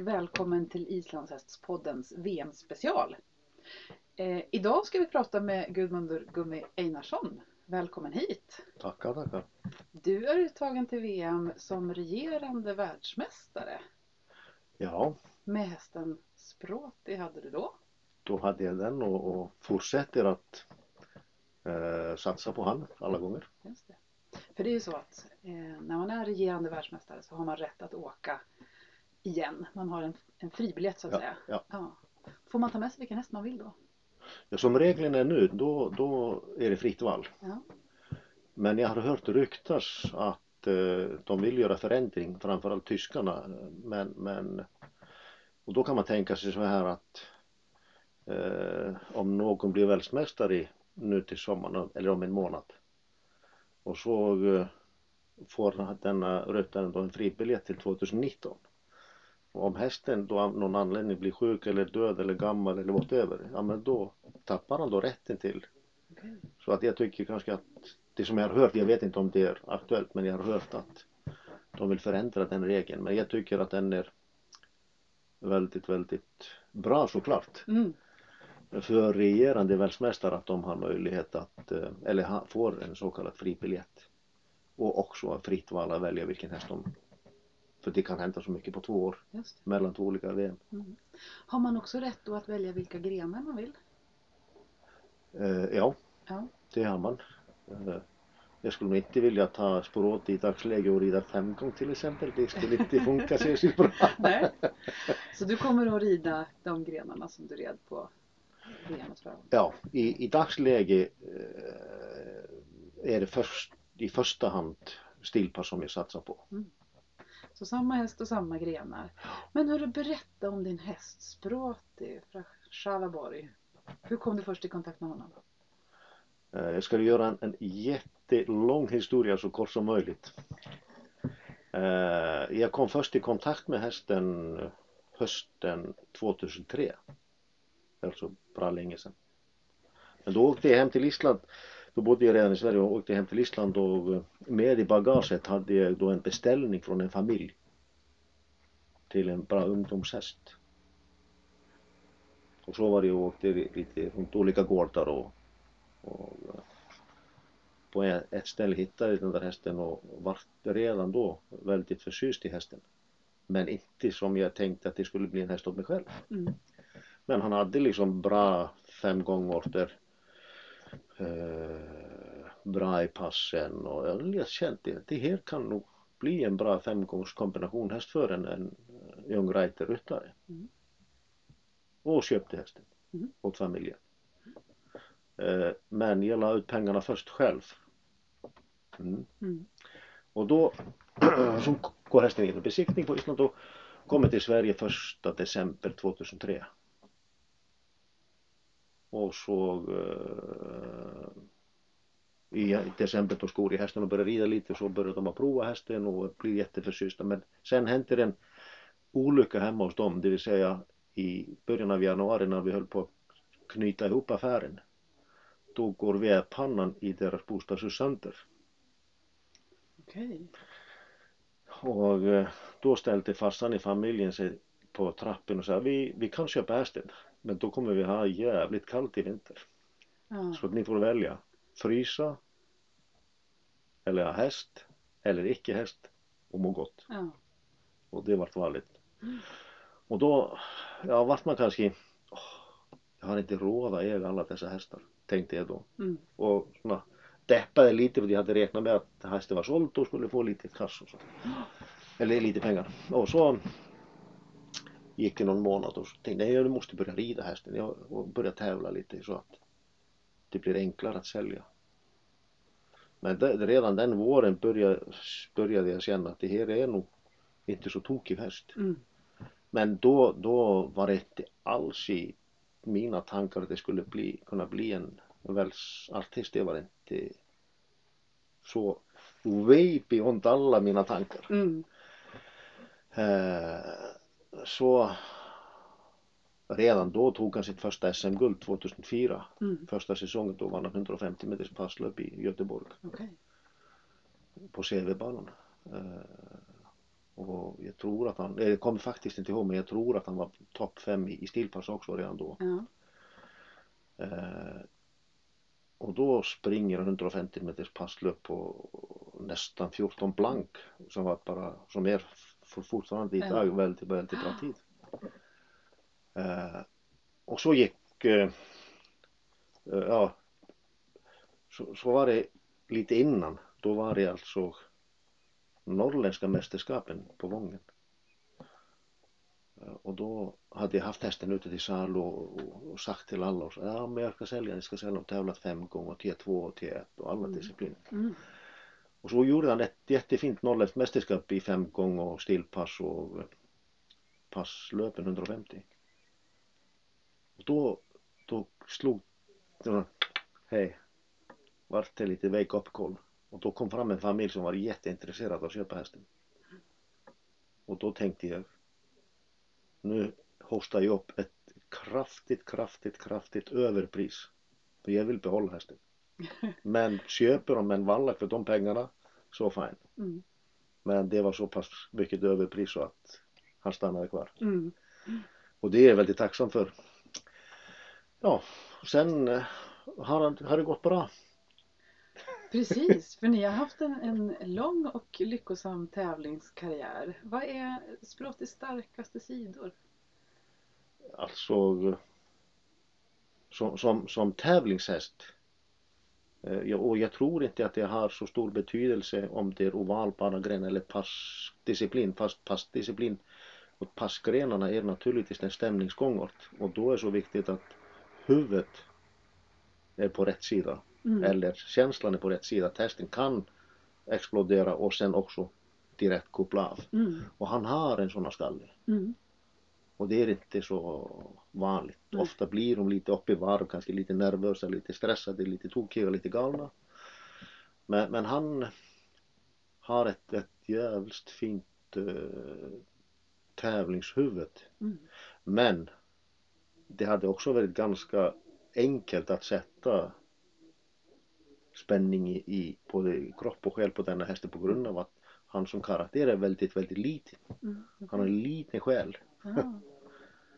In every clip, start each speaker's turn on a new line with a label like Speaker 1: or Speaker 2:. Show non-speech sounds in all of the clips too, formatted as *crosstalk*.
Speaker 1: Och välkommen till Islandshästspoddens VM-special. Eh, idag ska vi prata med Gudmundur Gummi Einarsson. Välkommen hit!
Speaker 2: Tackar, tackar.
Speaker 1: Du är uttagen till VM som regerande världsmästare.
Speaker 2: Ja,
Speaker 1: Med hästen Språti hade du då.
Speaker 2: då hade jag den och, och fortsätter att eh, satsa på han alla gånger.
Speaker 1: Just det. För det är ju så att eh, när man är regerande världsmästare så har man rätt att åka igen. Man har en, en fribiljett så att
Speaker 2: Ja,
Speaker 1: säga.
Speaker 2: ja.
Speaker 1: Får man ta med sig vilken häst man vill då?
Speaker 2: Ja, som reglerna är nu, då, då är det fritt val.
Speaker 1: Ja.
Speaker 2: Men jag har hört ryktas att eh, de vill göra förändring, framförallt tyskarna. Men, men och då kan man tänka sig så här att eh, om någon blir världsmästare nu till sommaren eller om en månad och så eh, får denna ryttaren då en fribiljett till 2019. Om hästen då av någon anledning blir sjuk eller död eller gammal eller whatever, ja men då tappar han då rätten till. Så att jag tycker kanske att det som jag har hört, jag vet inte om det är aktuellt, men jag har hört att de vill förändra den regeln. Men jag tycker att den är väldigt, väldigt bra såklart.
Speaker 1: Mm.
Speaker 2: För regerande världsmästare att de har möjlighet att, eh, eller får en så kallad fribiljett. Och också fritt val att välja vilken häst de för det kan hända så mycket på två år mellan två olika VM.
Speaker 1: Har man också rätt då att välja vilka grenar man vill?
Speaker 2: Eh, ja,
Speaker 1: Ja.
Speaker 2: det har man. Eh, jag skulle inte vilja ta Sporot i dagsläget och rida femgång till exempel. Det skulle inte funka särskilt bra. *laughs*
Speaker 1: Nej. Så du kommer att rida de grenarna som du red på VM förra?
Speaker 2: Ja, i, i dagsläget eh, är det först, i första hand stilpass som jag satsar på.
Speaker 1: Så samma häst och samma grenar. Men hur du berätta om din häst Sprati från Chalaborg. Hur kom du först i kontakt med honom?
Speaker 2: Eh, jag ska göra en, en jättelång historia så kort som möjligt. Eh, jag kom först i kontakt med hästen hösten 2003. Alltså bra länge sedan. Men då åkte jag hem till Island. Då bodde jag redan i Sverige och åkte hem till Island och eh, med i bagaget hade jag då en beställning från en familj. Till en bra ungdomshäst. Och så var det och åkte lite runt olika gårdar och och eh, på ett ställe hittade jag den där hästen och var redan då väldigt förtjust i hästen. Men inte som jag tänkte att det skulle bli en häst åt mig själv.
Speaker 1: Mm.
Speaker 2: Men han hade liksom bra fem gånger eh, bra i passen och jag kände att det här kan nog bli en bra femgångs kombinationhäst för en, en eh, Young Reiter ryttare.
Speaker 1: Mm.
Speaker 2: Och köpte hästen
Speaker 1: Mm.
Speaker 2: åt familjen. Eh, men jag la ut pengarna först själv. Mm.
Speaker 1: Mm.
Speaker 2: Och då *clears throat* så går hästen in i besiktning på Island och kommer till Sverige första december 2003. Och så eh, i december då skor i hästen och började rida lite så började de att prova hästen och bli jätteförtjusta men sen hände det en olycka hemma hos dem det vill säga i början av januari när vi höll på att knyta ihop affären då går vedpannan i deras bostadshus sönder
Speaker 1: Okej.
Speaker 2: Och eh, då ställde farsan i familjen sig på trappen och sa vi, vi kan köpa hästen men då kommer vi ha jävligt kallt i vinter.
Speaker 1: Ja.
Speaker 2: Så att ni får välja frysa eller ha häst eller icke häst och må gott.
Speaker 1: Ja.
Speaker 2: Och det vart valet. Och då ja, vart man kanske åh, jag har inte råd att äga alla dessa hästar tänkte jag då.
Speaker 1: Mm.
Speaker 2: Och såna, deppade lite för jag hade räknat med att hästen var såld och skulle få lite cash och så. Eller lite pengar. Och så gick det någon månad och så tänkte jag jag måste börja rida hästen jag, och börja tävla lite så att det blir enklare att sälja. Men det, redan den våren började, började jag känna att det här är nog inte så tokig häst.
Speaker 1: Mm.
Speaker 2: Men då, då var det inte alls i mina tankar att det skulle bli, kunna bli en världsartist. Det var inte så way beyond alla mina tankar.
Speaker 1: Mm.
Speaker 2: Eh, så redan då tog han sitt första SM-guld 2004.
Speaker 1: Mm.
Speaker 2: Första säsongen då vann han 150 meters passlöp i Göteborg
Speaker 1: Okej.
Speaker 2: på CV-banan. Eh, och jag tror att han, jag kommer faktiskt inte ihåg men jag tror att han var topp fem i, i stilpass också redan då.
Speaker 1: Ja.
Speaker 2: Eh, och då springer han 150 meters passlöp på nästan 14 blank som var bara, som är för fortfarande idag
Speaker 1: Ja.
Speaker 2: väldigt, väldigt bra tid. Eh, och så gick, eh, ja, så, så var det lite innan, då var det alltså norrländska mästerskapen på Vången. Eh, Och då hade jag haft hästen ute till salu och, och, och sagt till alla och så, ja men jag ska sälja, jag ska sälja och tävlat fem gånger, T2 och T1 och alla
Speaker 1: Mm.
Speaker 2: discipliner.
Speaker 1: Mm.
Speaker 2: Och så gjorde han ett jättefint norrländskt mästerskap i fem gånger och stillpass och eh, passlöpen 150. Och då, då slog hej, vart det lite wake up call. Och då kom fram en familj som var jätteintresserad av att köpa hästen. Och då tänkte jag, nu hostar jag upp ett kraftigt, kraftigt, kraftigt överpris. För jag vill behålla hästen. Men köper de en vallack för de pengarna, så fine.
Speaker 1: Mm.
Speaker 2: Men det var så pass mycket överpris så att han stannade kvar.
Speaker 1: Mm.
Speaker 2: Och det är jag väldigt tacksam för. Ja, sen eh, har, har det gått bra.
Speaker 1: Precis, för ni har haft en, en lång och lyckosam tävlingskarriär. Vad är Sprottys starkaste sidor?
Speaker 2: Alltså som, som, som tävlingshäst. Eh, Och jag tror inte att det har så stor betydelse om det är ovalbanagren eller passdisciplin. Fast passdisciplin och passgrenarna är naturligtvis en stämningsgångart. Och då är det så viktigt att huvudet är på rätt sida.
Speaker 1: Mm.
Speaker 2: eller känslan är på rätt sida. Att hästen kan explodera och sen också direkt koppla av.
Speaker 1: Mm.
Speaker 2: Och han har en sån skalle.
Speaker 1: Mm.
Speaker 2: Och det är inte så vanligt.
Speaker 1: Nej.
Speaker 2: Ofta blir de lite uppe i varv, kanske lite nervösa, lite stressade, lite tokiga, lite galna. Men, men han har ett, ett jävligt fint uh, tävlingshuvud.
Speaker 1: Mm.
Speaker 2: Men det hade också varit ganska enkelt att sätta spänning i, i både kropp och själ på denna hästen på grund av att han som karaktär är väldigt, väldigt liten.
Speaker 1: Mm.
Speaker 2: Han har en liten själ.
Speaker 1: Ah.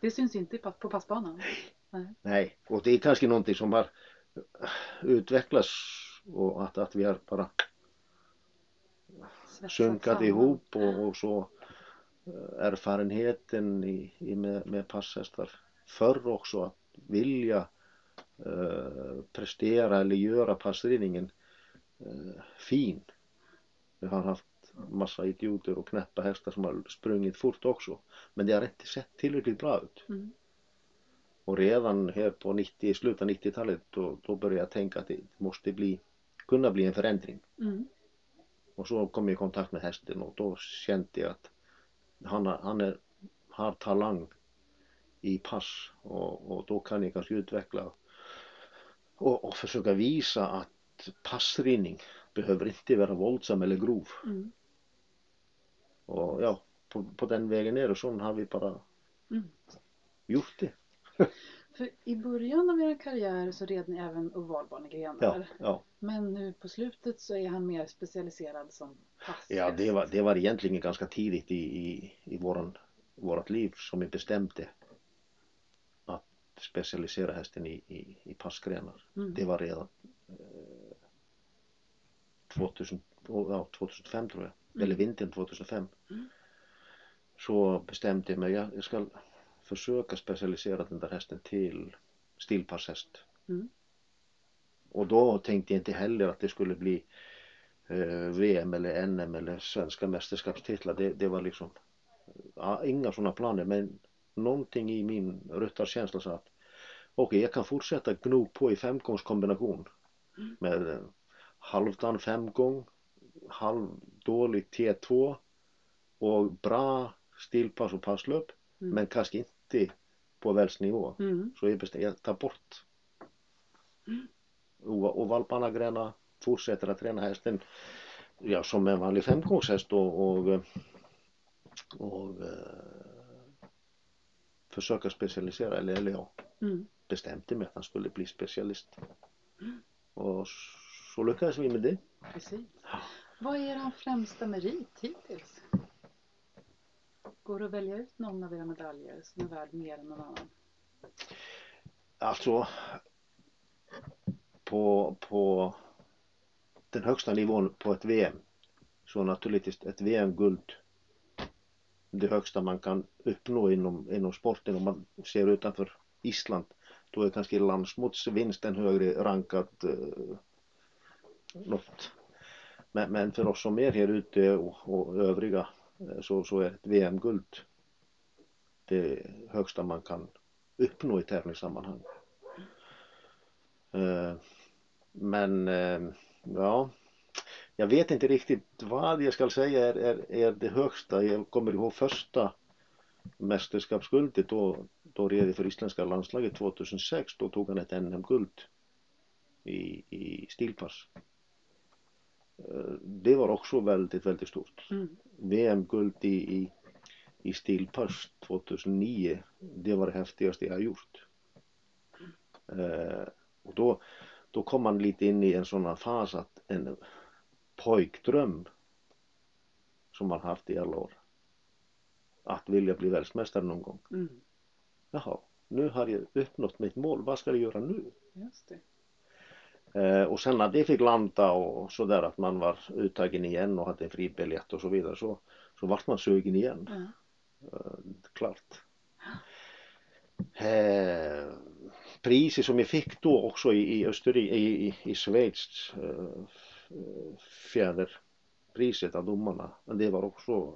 Speaker 1: Det syns inte på passbanan.
Speaker 2: Nej, och det är kanske någonting som har utvecklats och att, att vi har bara sunkat ihop och, och så eh, erfarenheten i, i med, med passhästar förr också att vilja eh, prestera eller göra passridningen eh, fin. Vi har haft massa idioter och knäppa hästar som har sprungit fort också men det har inte sett tillräckligt bra ut.
Speaker 1: Mm.
Speaker 2: Och redan här på 90, i slutet av 90-talet då, då började jag tänka att det måste bli, kunna bli en förändring.
Speaker 1: Mm.
Speaker 2: Och så kom jag i kontakt med hästen och då kände jag att han, har- han är, har talang i pass och, och då kan jag kanske utveckla och, och försöka visa att passrinning behöver inte vara våldsam eller grov.
Speaker 1: Mm.
Speaker 2: Och ja, på, på den vägen är det så har vi bara
Speaker 1: Mm.
Speaker 2: gjort det. *laughs*
Speaker 1: För i början av er karriär så red ni även ovalbanegrenar.
Speaker 2: Ja, ja.
Speaker 1: Men nu på slutet så är han mer specialiserad som passhäst.
Speaker 2: Ja, det var, det var egentligen ganska tidigt i, i, i våran, vårat liv som vi bestämde att specialisera hästen i, i, i passgrenar.
Speaker 1: Mm.
Speaker 2: Det var redan eh, 2000, ja, 2005 tror jag. Eller vintern 2005.
Speaker 1: Mm.
Speaker 2: Så bestämde jag mig, jag, jag ska försöka specialisera den där hästen till stillpasshäst.
Speaker 1: Mm.
Speaker 2: Och då tänkte jag inte heller att det skulle bli eh, VM eller NM eller svenska mästerskapstitlar. Det, det var liksom ja, inga sådana planer men någonting i min ryttarkänsla sa att okej jag kan fortsätta gno på i femgångskombination med eh, halvdan femgång, halvdålig T2 och bra stilpass och passlöp
Speaker 1: Mm.
Speaker 2: men kanske inte på världsnivå.
Speaker 1: Mm.
Speaker 2: Så jag bestämde ta bort. Och, och valparna fortsätter att träna hästen ja, som en vanlig femgångshäst och, och, och eh, försöka specialisera eller, eller ja,
Speaker 1: Mm.
Speaker 2: bestämde mig att han skulle bli specialist. Och så lyckades vi med det.
Speaker 1: Precis. Vad är er främsta merit hittills? Går det att välja ut någon av era medaljer som är värd mer än någon annan?
Speaker 2: Alltså på, på den högsta nivån på ett VM så naturligtvis ett VM-guld det högsta man kan uppnå inom, inom sporten om man ser utanför Island då är kanske landsmotsvinsten högre rankat, eh, något. Men, men för oss som är här ute och, och övriga eh, så, så är ett VM-guld det högsta man kan uppnå i tävlingssammanhang. Eh, men eh, ja, jag vet inte riktigt vad jag ska säga är, är, är det högsta. Jag kommer ihåg första mästerskapsguldet då, då red jag för isländska landslaget 2006. Då tog han ett NM-guld i, i stilpass. Eh, Det var också väldigt, väldigt stort.
Speaker 1: Mm.
Speaker 2: VM-guld i, i, i stilpass 2009. Det var det häftigaste jag har gjort. Eh, och då, då kom man lite in i en sån fas att en pojkdröm som man haft i alla år. Att vilja bli världsmästare någon gång.
Speaker 1: Mm.
Speaker 2: Jaha, nu har jag uppnått mitt mål. Vad ska jag göra nu?
Speaker 1: Just det.
Speaker 2: Eh, och sen när det fick landa och sådär att man var uttagen igen och hade en fribiljett och så vidare så, så vart man sugen igen. Eh, klart. Eh, priset som jag fick då också i, i Österrike, i, i, i Schweiz, eh, fjäderpriset av domarna, men det var också,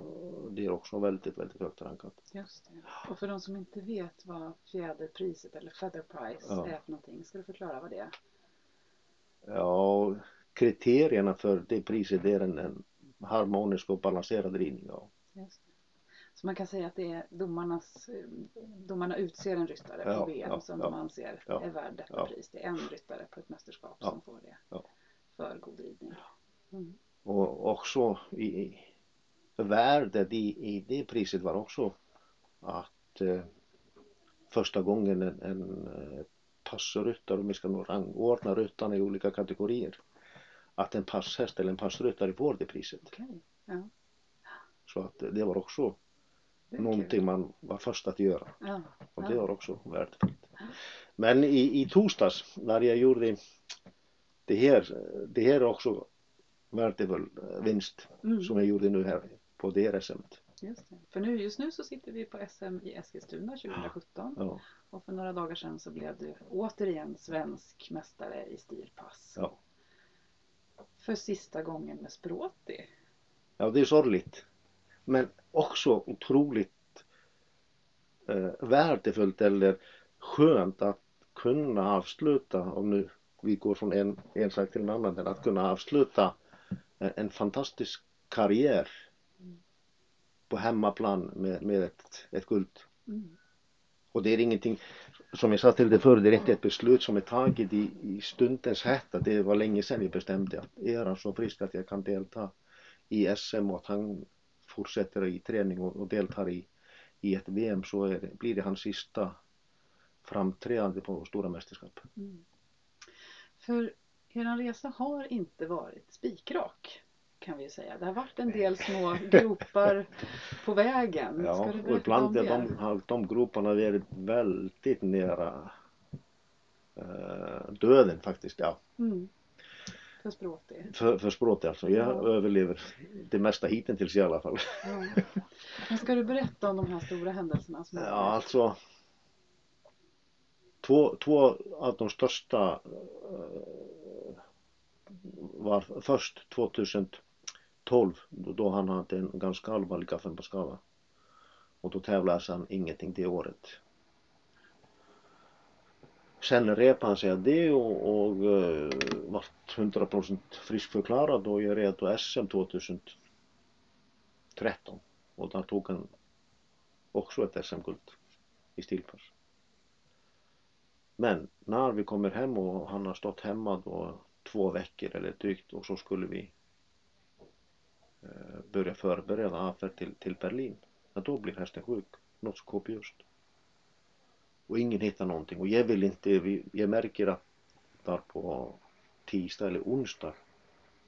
Speaker 2: det är också väldigt, väldigt högt rankat.
Speaker 1: Just det. Och för de som inte vet vad fjäderpriset eller feather price
Speaker 2: Ja.
Speaker 1: är för någonting, ska du förklara vad det är?
Speaker 2: Ja, kriterierna för det priset är en, en harmonisk och balanserad ridning. Ja.
Speaker 1: Så man kan säga att det är domarnas, domarna utser en ryttare
Speaker 2: Ja,
Speaker 1: på VM
Speaker 2: ja,
Speaker 1: som
Speaker 2: ja,
Speaker 1: de anser är värd detta pris. Det är en ryttare på ett mästerskap som får det för god ridning. Mm.
Speaker 2: Och också i, i värdet i, i det priset var också att eh, första gången en, en eh, passryttare, om vi ska nog rangordna ryttarna i olika kategorier, att en passhäst eller en passryttare får det priset.
Speaker 1: Okej, ja.
Speaker 2: Så att det var också
Speaker 1: Det
Speaker 2: någonting man var först att göra.
Speaker 1: Ja,
Speaker 2: Och det var också värdefullt. Men i, i torsdags när jag gjorde det här, det här är också värdefull eh, vinst
Speaker 1: Mm.
Speaker 2: som jag gjorde nu här på DRSM.
Speaker 1: Just det. För nu, just nu så sitter vi på SM i Eskilstuna 2017
Speaker 2: Ja,
Speaker 1: och för några dagar sedan så blev du återigen svensk mästare i stilpass.
Speaker 2: ja.
Speaker 1: För sista gången med Språti.
Speaker 2: ja, det är sorgligt. Men också otroligt eh, värdefullt eller skönt att kunna avsluta, om nu vi går från en, en sak till en annan, att kunna avsluta en, en fantastisk karriär på hemmaplan med, med ett, ett guld.
Speaker 1: Mm.
Speaker 2: Och det är ingenting, som jag sa till dig förr, det är inte ett beslut som är taget i, i stundens hetta. Det var länge sedan jag bestämde att är han så frisk att jag kan delta i SM och att han fortsätter i träning och, och deltar i, i ett VM så är blir det hans sista framträdande på stora mästerskap.
Speaker 1: Mm. För er resa har inte varit spikrak kan vi ju säga. Det har varit en del små gropar på vägen. Ska
Speaker 2: Ja,
Speaker 1: du
Speaker 2: och
Speaker 1: berätta om
Speaker 2: ibland är
Speaker 1: det?
Speaker 2: de, har de groparna varit väldigt nära eh, döden faktiskt. Ja.
Speaker 1: Mm. För Språti.
Speaker 2: För, för språket alltså. Jag
Speaker 1: Ja.
Speaker 2: överlever det mesta hittills i alla fall.
Speaker 1: Ja. Men ska du berätta om de här stora händelserna? Som
Speaker 2: Ja,
Speaker 1: varit?
Speaker 2: alltså. Två, två av de största eh, var först 12 då, då han hade en ganska allvarlig gaffelmaskada. Och då tävlade han ingenting det året. sen repade han sig av det och, och uh, var 100% friskförklarad och jag red då SM 2013 och där tog han också ett SM-guld i stilpass. Men när vi kommer hem och han har stått hemma då två veckor eller drygt och så skulle vi börja förbereda affär till, till Berlin. Ja, då blir hästen sjuk, något så kopiöst. Och ingen hittar någonting och jag vill inte, jag märker att där på tisdag eller onsdag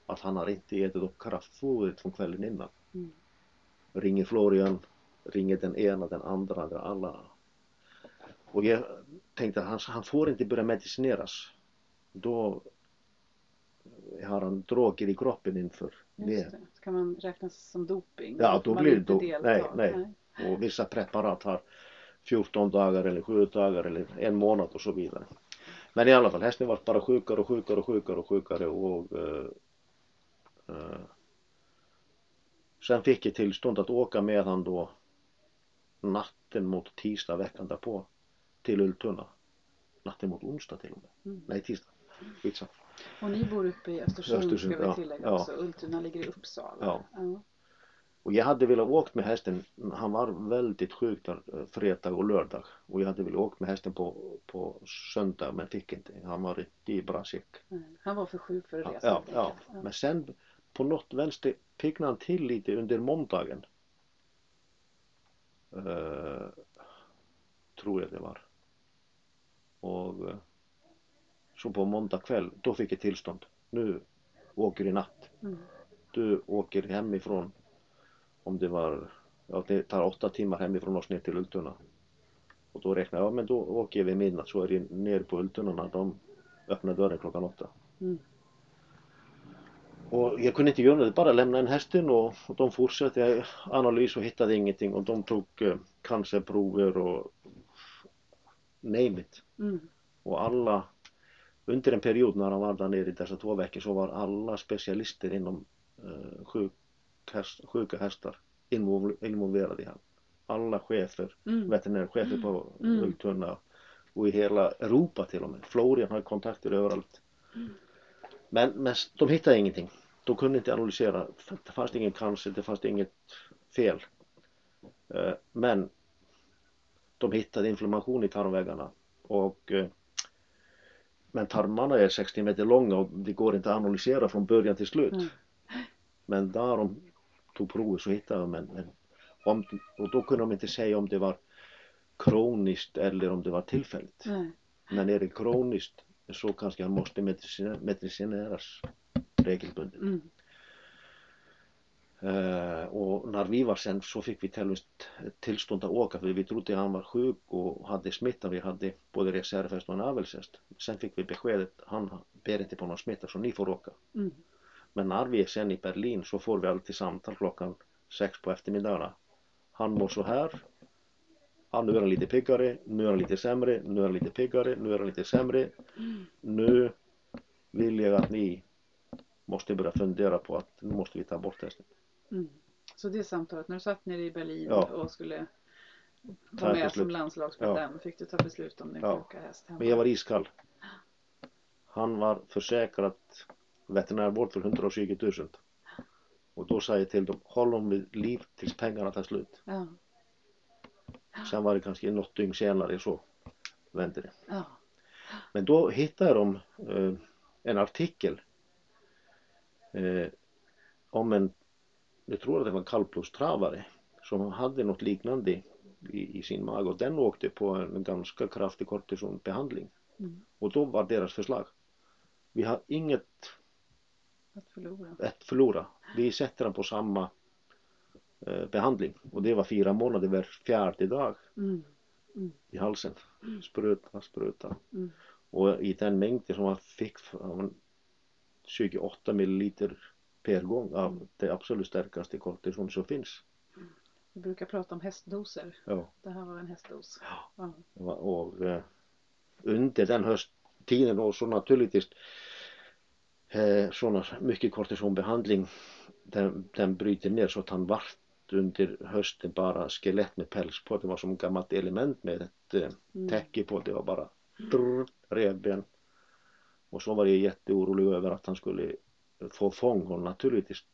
Speaker 2: att han har inte ätit upp kraftfodret från kvällen innan.
Speaker 1: Mm.
Speaker 2: Ringer Florian, ringer den ena, den andra, alla. Och jag tänkte att han, han får inte börja medicineras. Då har han droger i kroppen inför
Speaker 1: det. Kan man räknas som doping?
Speaker 2: Ja, då blir det do-
Speaker 1: deltar?
Speaker 2: nej, nej. Och vissa preparat har 14 dagar eller 7 dagar eller en månad och så vidare. Men i alla fall, hästen var bara sjukare och sjukare och sjukare och sjukare och uh, uh, sen fick jag tillstånd att åka med han då natten mot tisdag veckan därpå till Ultuna. Natten mot onsdag till och med.
Speaker 1: Mm.
Speaker 2: Nej, tisdag. Skitsamma.
Speaker 1: Och ni bor uppe i Östersund,
Speaker 2: Östersund,
Speaker 1: ska vi tillägga
Speaker 2: Ja.
Speaker 1: också. Ultuna ligger i Uppsala.
Speaker 2: Ja.
Speaker 1: Ja.
Speaker 2: Och jag hade velat åkt med hästen, han var väldigt sjuk där eh, fredag och lördag. Och jag hade velat åkt med hästen på, på söndag men fick inte. Han var i bra skick.
Speaker 1: Nej, Han var för sjuk för att resa.
Speaker 2: ja, ja.
Speaker 1: Ja.
Speaker 2: Men sen på något vänster piggnade han till lite under måndagen. Eh, tror jag det var. Och eh, så på måndag kväll, då fick jag tillstånd. Nu åker du i natt.
Speaker 1: Mm.
Speaker 2: Du åker hemifrån om det var, ja det tar åtta timmar hemifrån oss ner till Ultuna. Och då räknar jag, ja men då åker jag vid midnatt så är det ner på Ultuna när de öppnar dörren klockan åtta.
Speaker 1: Mm.
Speaker 2: Och jag kunde inte göra det, bara lämna en hästen och, och de fortsatte analys och hittade ingenting och de tog eh, cancerprover och name it.
Speaker 1: Mm.
Speaker 2: Och alla, under en period när han var där nere i dessa två veckor så var alla specialister inom eh, sjuk, häst, sjuka hästar invol- involverade i han. Alla chefer,
Speaker 1: Mm.
Speaker 2: veterinärchefer på
Speaker 1: Mm.
Speaker 2: Ultuna och i hela Europa till och med. Florian har kontakter överallt. Men, men de hittade ingenting. De kunde inte analysera. Det fanns ingen cancer, det fanns inget fel. Eh, Men de hittade inflammation i tarmväggarna och eh, men tarmarna är 60 meter långa och det går inte att analysera från början till slut.
Speaker 1: Mm.
Speaker 2: Men där de tog prover så hittade de en, en om, och då kunde de inte säga om det var kroniskt eller om det var tillfälligt.
Speaker 1: Nej.
Speaker 2: Men är det kroniskt så kanske han måste medicine- medicineras regelbundet.
Speaker 1: Mm.
Speaker 2: Eh, och när vi var sen så fick vi till ett tillstånd att åka för vi trodde han var sjuk och hade smitta. Vi hade både reservhäst och en avelshäst. Sen fick vi beskedet han ber inte på någon smitta så ni får åka.
Speaker 1: Mm.
Speaker 2: Men när vi är sen i Berlin så får vi alltid samtal klockan sex på eftermiddagarna. Han mår så här. Ja, nu är han lite piggare, nu är han lite sämre, nu är han lite piggare, nu är han lite sämre. Nu vill jag att ni måste börja fundera på att nu måste vi ta bort hästen.
Speaker 1: Mm. Så det samtalet, när du satt nere i Berlin
Speaker 2: Ja.
Speaker 1: och skulle
Speaker 2: Ta
Speaker 1: med som landslagsmedlem, fick du ta beslut om din
Speaker 2: Ja.
Speaker 1: sjuka häst hemma?
Speaker 2: Men jag var iskall. Han var försäkrad veterinärvård för 120 000. Och då sa jag till dem, håll dem vid liv tills pengarna tar slut.
Speaker 1: Ja.
Speaker 2: Sen var det kanske något dygn senare så vände det.
Speaker 1: Ja.
Speaker 2: Men då hittade de eh, en artikel eh, om en, jag tror att det var kallblodstravare som hade något liknande i, i sin mage och den åkte på en ganska kraftig kortisonbehandling.
Speaker 1: Mm.
Speaker 2: Och då var deras förslag, vi har inget
Speaker 1: Att förlora.
Speaker 2: att förlora. Vi sätter den på samma eh, behandling och det var fyra månader var fjärde dag
Speaker 1: Mm.
Speaker 2: i halsen. Spruta, spruta.
Speaker 1: Mm.
Speaker 2: Och i den mängden som man fick från 28 milliliter per gång av det absolut starkaste kortison som finns.
Speaker 1: Vi brukar prata om hästdoser.
Speaker 2: Ja.
Speaker 1: Det här var en hästdos. Ja.
Speaker 2: Och, och eh, under den hösttiden och så naturligtvis eh, sådana mycket kortisonbehandling den, den bryter ner så att han vart under hösten bara skelett med päls på. Det var som ett gammalt element med ett eh,
Speaker 1: Mm.
Speaker 2: täcke på. Det var bara drr, revben. Och så var jag jätteorolig över att han skulle få fång och naturligtvis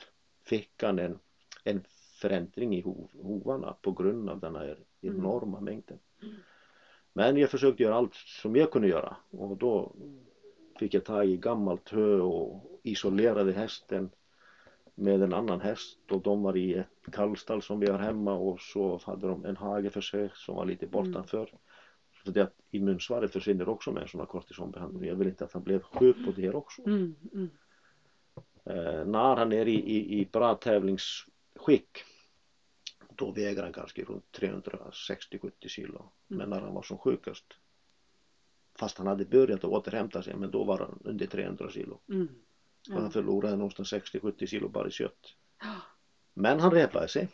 Speaker 2: fick han en, en förändring i hov, hovarna på grund av den här enorma mängden. Men jag försökte göra allt som jag kunde göra och då fick jag tag i gammalt hö och isolerade hästen med en annan häst och de var i ett kallstall som vi har hemma och så hade de en hage för sig som var lite bortanför. Så det att immunsvaret försvinner också med en sån här kortisonbehandling. Jag vill inte att han blev sjuk på det också.
Speaker 1: Mm, mm.
Speaker 2: Eh, när han är i, i, i bra tävlingsskick då väger han kanske runt 360-70 kilo. Men när han var som sjukast fast han hade börjat att återhämta sig men då var han under 300 kilo.
Speaker 1: Mm.
Speaker 2: Och han
Speaker 1: Ja.
Speaker 2: förlorade någonstans 60-70 kilo bara i kött. Men han repade sig.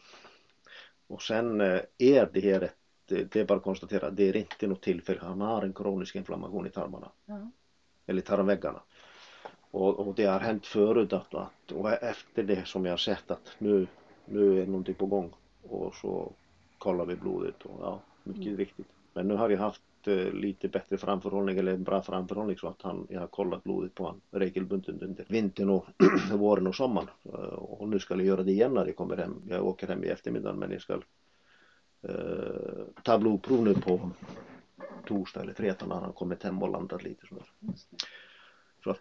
Speaker 2: Och sen eh, är det här det det är bara att konstatera, det är inte något tillfälle. Han har en kronisk inflammation i tarmarna.
Speaker 1: Ja.
Speaker 2: Eller tarmväggarna. Och, och det har hänt förut att, att och efter det som jag har sett att nu, nu är någonting på gång. Och så kollar vi blodet och ja, mycket
Speaker 1: Mm.
Speaker 2: riktigt. Men nu har jag haft eh, lite bättre framförhållning eller en bra framförhållning så att han, jag har kollat blodet på honom regelbundet under vintern och *clears throat* våren och sommaren. Eh, och nu ska jag göra det igen när jag kommer hem. Jag åker hem i eftermiddag men jag ska eh, ta blodprov nu på torsdag eller fredag när han kommit hem och landat lite sådär. Så att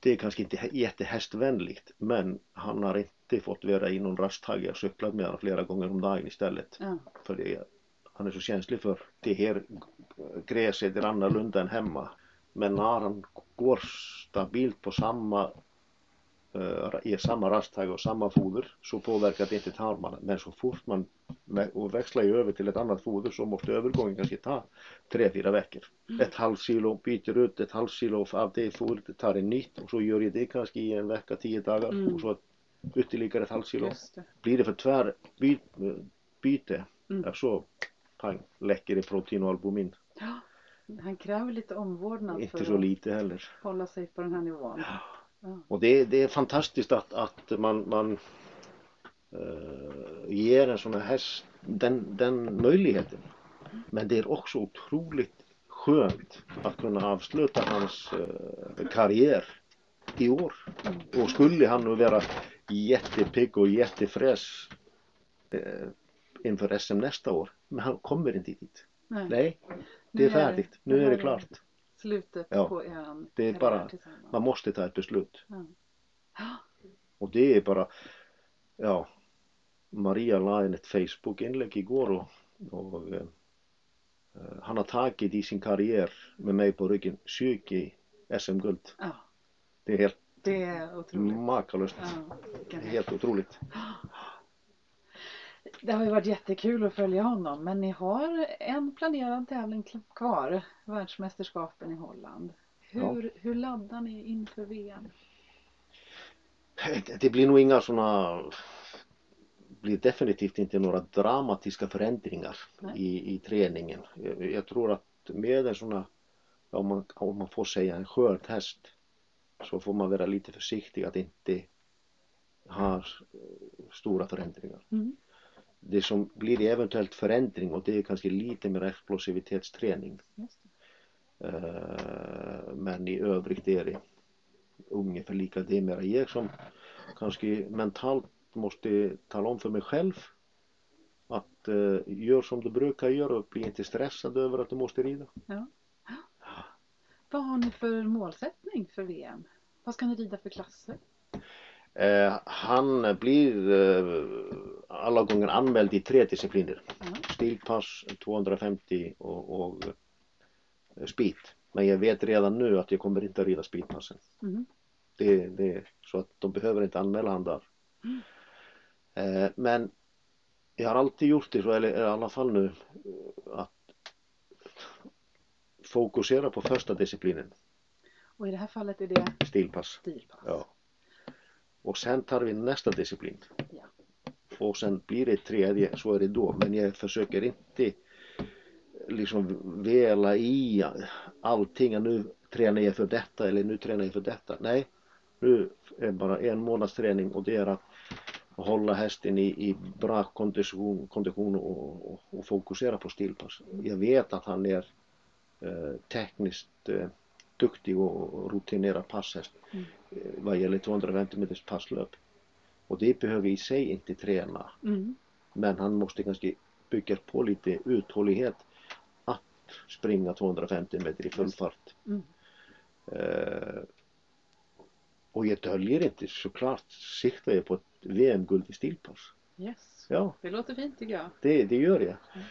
Speaker 2: det är kanske inte jättehästvänligt men han har inte fått vara i någon rasthage. Jag cyklat med honom flera gånger om dagen istället.
Speaker 1: Ja.
Speaker 2: För det, han är så känslig för det här gräset är annorlunda än hemma. Men när han går stabilt på samma Eh, í sama rastæg og sama fúður svo fóðverk að þetta tar mann menn svo fórt mann og vexla í öfi til eitt annað fúður svo móttu öfurgóðin kannski ta 3-4 vekkir. Mm. eitt halv síló býtir ut, eitt halv síló af því fúður, þetta tar í nýtt og svo gjör ég þetta kannski í en vekka 10 dagar
Speaker 1: mm.
Speaker 2: og svo uti líka
Speaker 1: eitt halv
Speaker 2: síló. Býðir fyrir tvær býti bít,
Speaker 1: mm.
Speaker 2: ef svo
Speaker 1: hann lekkir í prótínualbumin *gasps* hann
Speaker 2: krefur
Speaker 1: lítið
Speaker 2: um
Speaker 1: omvornað
Speaker 2: fyrir að
Speaker 1: hóla sig bara hann í vonu
Speaker 2: Och det, det är fantastiskt att, att man, man eh, ger en sån här häst den, den möjligheten. Men det är också otroligt skönt att kunna avsluta hans eh, karriär i år. Och skulle han nu vara jättepigg och jättefräsch eh, inför SM nästa år, men han kommer inte dit.
Speaker 1: Nej.
Speaker 2: Nej, det är färdigt. Nu är det klart.
Speaker 1: Slutet
Speaker 2: Ja.
Speaker 1: på eran
Speaker 2: Det är bara-. Man måste ta ett beslut.
Speaker 1: Ja. Ja.
Speaker 2: Och det är bara, ja, Maria la in ett Facebook-inlägg igår och, och eh, eh, han har tagit i sin karriär med mig på ryggen 20 SM-guld.
Speaker 1: ja.
Speaker 2: Det är helt
Speaker 1: Det är otroligt.
Speaker 2: makalöst.
Speaker 1: Ja.
Speaker 2: Helt otroligt.
Speaker 1: Det har ju varit jättekul att följa honom men ni har en planerad tävling kvar, världsmästerskapen i Holland. Hur, hur laddar ni inför VM?
Speaker 2: Det blir nog inga sådana blir definitivt inte några dramatiska förändringar
Speaker 1: Nej.
Speaker 2: i, i träningen. Jag, jag tror att med en sån här, om man, om man får säga en skörd häst så får man vara lite försiktig att inte ha stora förändringar.
Speaker 1: Mm.
Speaker 2: Det som blir eventuellt förändring och det är kanske lite mer explosivitetsträning. Eh, Men i övrigt är det ungefär lika. Det är mer jag som kanske mentalt måste tala om för mig själv att eh, gör som du brukar göra och bli inte stressad över att du måste rida.
Speaker 1: Vad har ni för målsättning för VM? Vad ska ni rida för klasser?
Speaker 2: Eh, han blir alla gånger anmäld i tre discipliner.
Speaker 1: Ja.
Speaker 2: Stilpass, 250 och, och eh, speed. Men jag vet redan nu att jag kommer inte att rida speedpassen.
Speaker 1: Mm.
Speaker 2: Det, det, så att de behöver inte anmäla han där.
Speaker 1: Mm.
Speaker 2: Eh, men jag har alltid gjort det så, eller i alla fall nu, att fokusera på första disciplinen,
Speaker 1: Och i det här fallet är det
Speaker 2: stilpass.
Speaker 1: stilpass.
Speaker 2: Ja. Och sen tar vi nästa disciplin.
Speaker 1: Ja.
Speaker 2: Och sen blir det tredje, så är det då. Men jag försöker inte liksom vela i allting. Nu tränar jag för detta eller nu tränar jag för detta. Nej, nu är det bara en månads träning och det är att hålla hästen i, i bra kondition, kondition och, och, och fokusera på stilpass. Jag vet att han är eh, tekniskt eh, duktig och rutinerad passhäst
Speaker 1: Mm.
Speaker 2: eh, vad gäller 250 meters passlöp. Och det behöver i sig inte träna
Speaker 1: Mm.
Speaker 2: men han måste kanske bygga på lite uthållighet att springa 250 meter i full fart.
Speaker 1: Mm.
Speaker 2: Eh, och jag döljer inte såklart siktar jag på ett VM-guld i stilpass.
Speaker 1: Yes.
Speaker 2: Ja,
Speaker 1: Det låter fint tycker jag.
Speaker 2: det, det gör jag.
Speaker 1: Mm.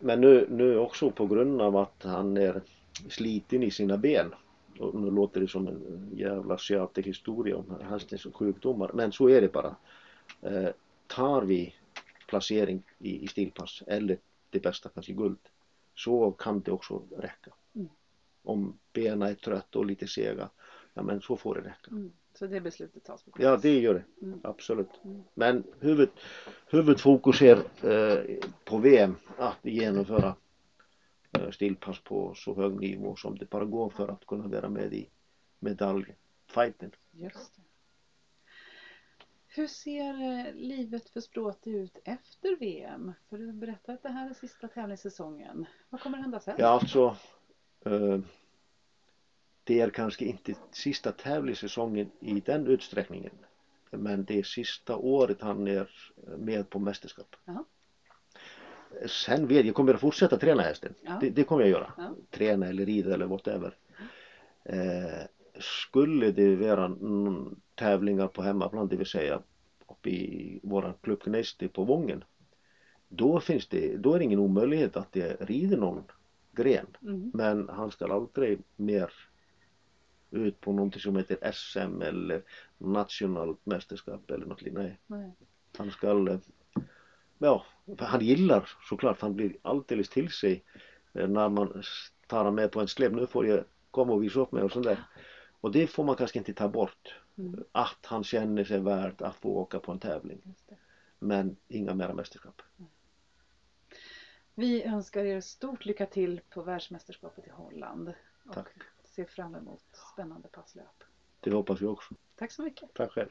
Speaker 2: Men nu, nu också på grund av att han är sliten i sina ben. Och nu låter det som en jävla tjatig historia om hästens sjukdomar. Men så är det bara. Eh, tar vi placering i, i stilpass eller det bästa kanske guld. Så kan det också räcka.
Speaker 1: Mm.
Speaker 2: Om benen är trötta och lite sega. Ja men så får det räcka.
Speaker 1: Mm. Så det beslutet tas på plats.
Speaker 2: Ja det gör det.
Speaker 1: Mm.
Speaker 2: Absolut.
Speaker 1: Mm.
Speaker 2: Men huvud, huvudfokus är eh, på VM att genomföra stillpass på så hög nivå som det bara går för att kunna vara med i medaljfighten.
Speaker 1: Just det. Hur ser eh, livet för Språte ut efter VM? För du berättade att det här är sista tävlingssäsongen. Vad kommer hända sen?
Speaker 2: Ja alltså eh, det är kanske inte sista tävlingssäsongen i den utsträckningen. Men det är sista året han är med på mästerskap.
Speaker 1: Jaha.
Speaker 2: Sen vet jag, jag kommer att fortsätta träna hästen.
Speaker 1: Ja.
Speaker 2: Det, det kommer jag göra.
Speaker 1: Ja.
Speaker 2: Träna eller rida eller whatever. Eh, skulle det vara mm, tävlingar på hemmaplan, det vill säga uppe i våran klubb Gnesti på Vången. Då finns det, då är det ingen omöjlighet att jag rider någon gren.
Speaker 1: Mm.
Speaker 2: Men han ska aldrig mer ut på någonting som heter SM eller nationellt mästerskap eller något liknande. Nej.
Speaker 1: Nej.
Speaker 2: Han ska, eh, ja, han gillar såklart, han blir alldeles till sig eh, när man tar honom med på en släp. Nu får jag komma och visa upp mig och sånt där. Och det får man kanske inte ta bort.
Speaker 1: Mm.
Speaker 2: Att han känner sig värd att få åka på en tävling. Men inga mera mästerskap.
Speaker 1: Vi önskar er stort lycka till på världsmästerskapet i Holland. Och
Speaker 2: Tack.
Speaker 1: ser fram emot spännande passlöp.
Speaker 2: Det hoppas vi också.
Speaker 1: Tack så mycket.
Speaker 2: Tack själv.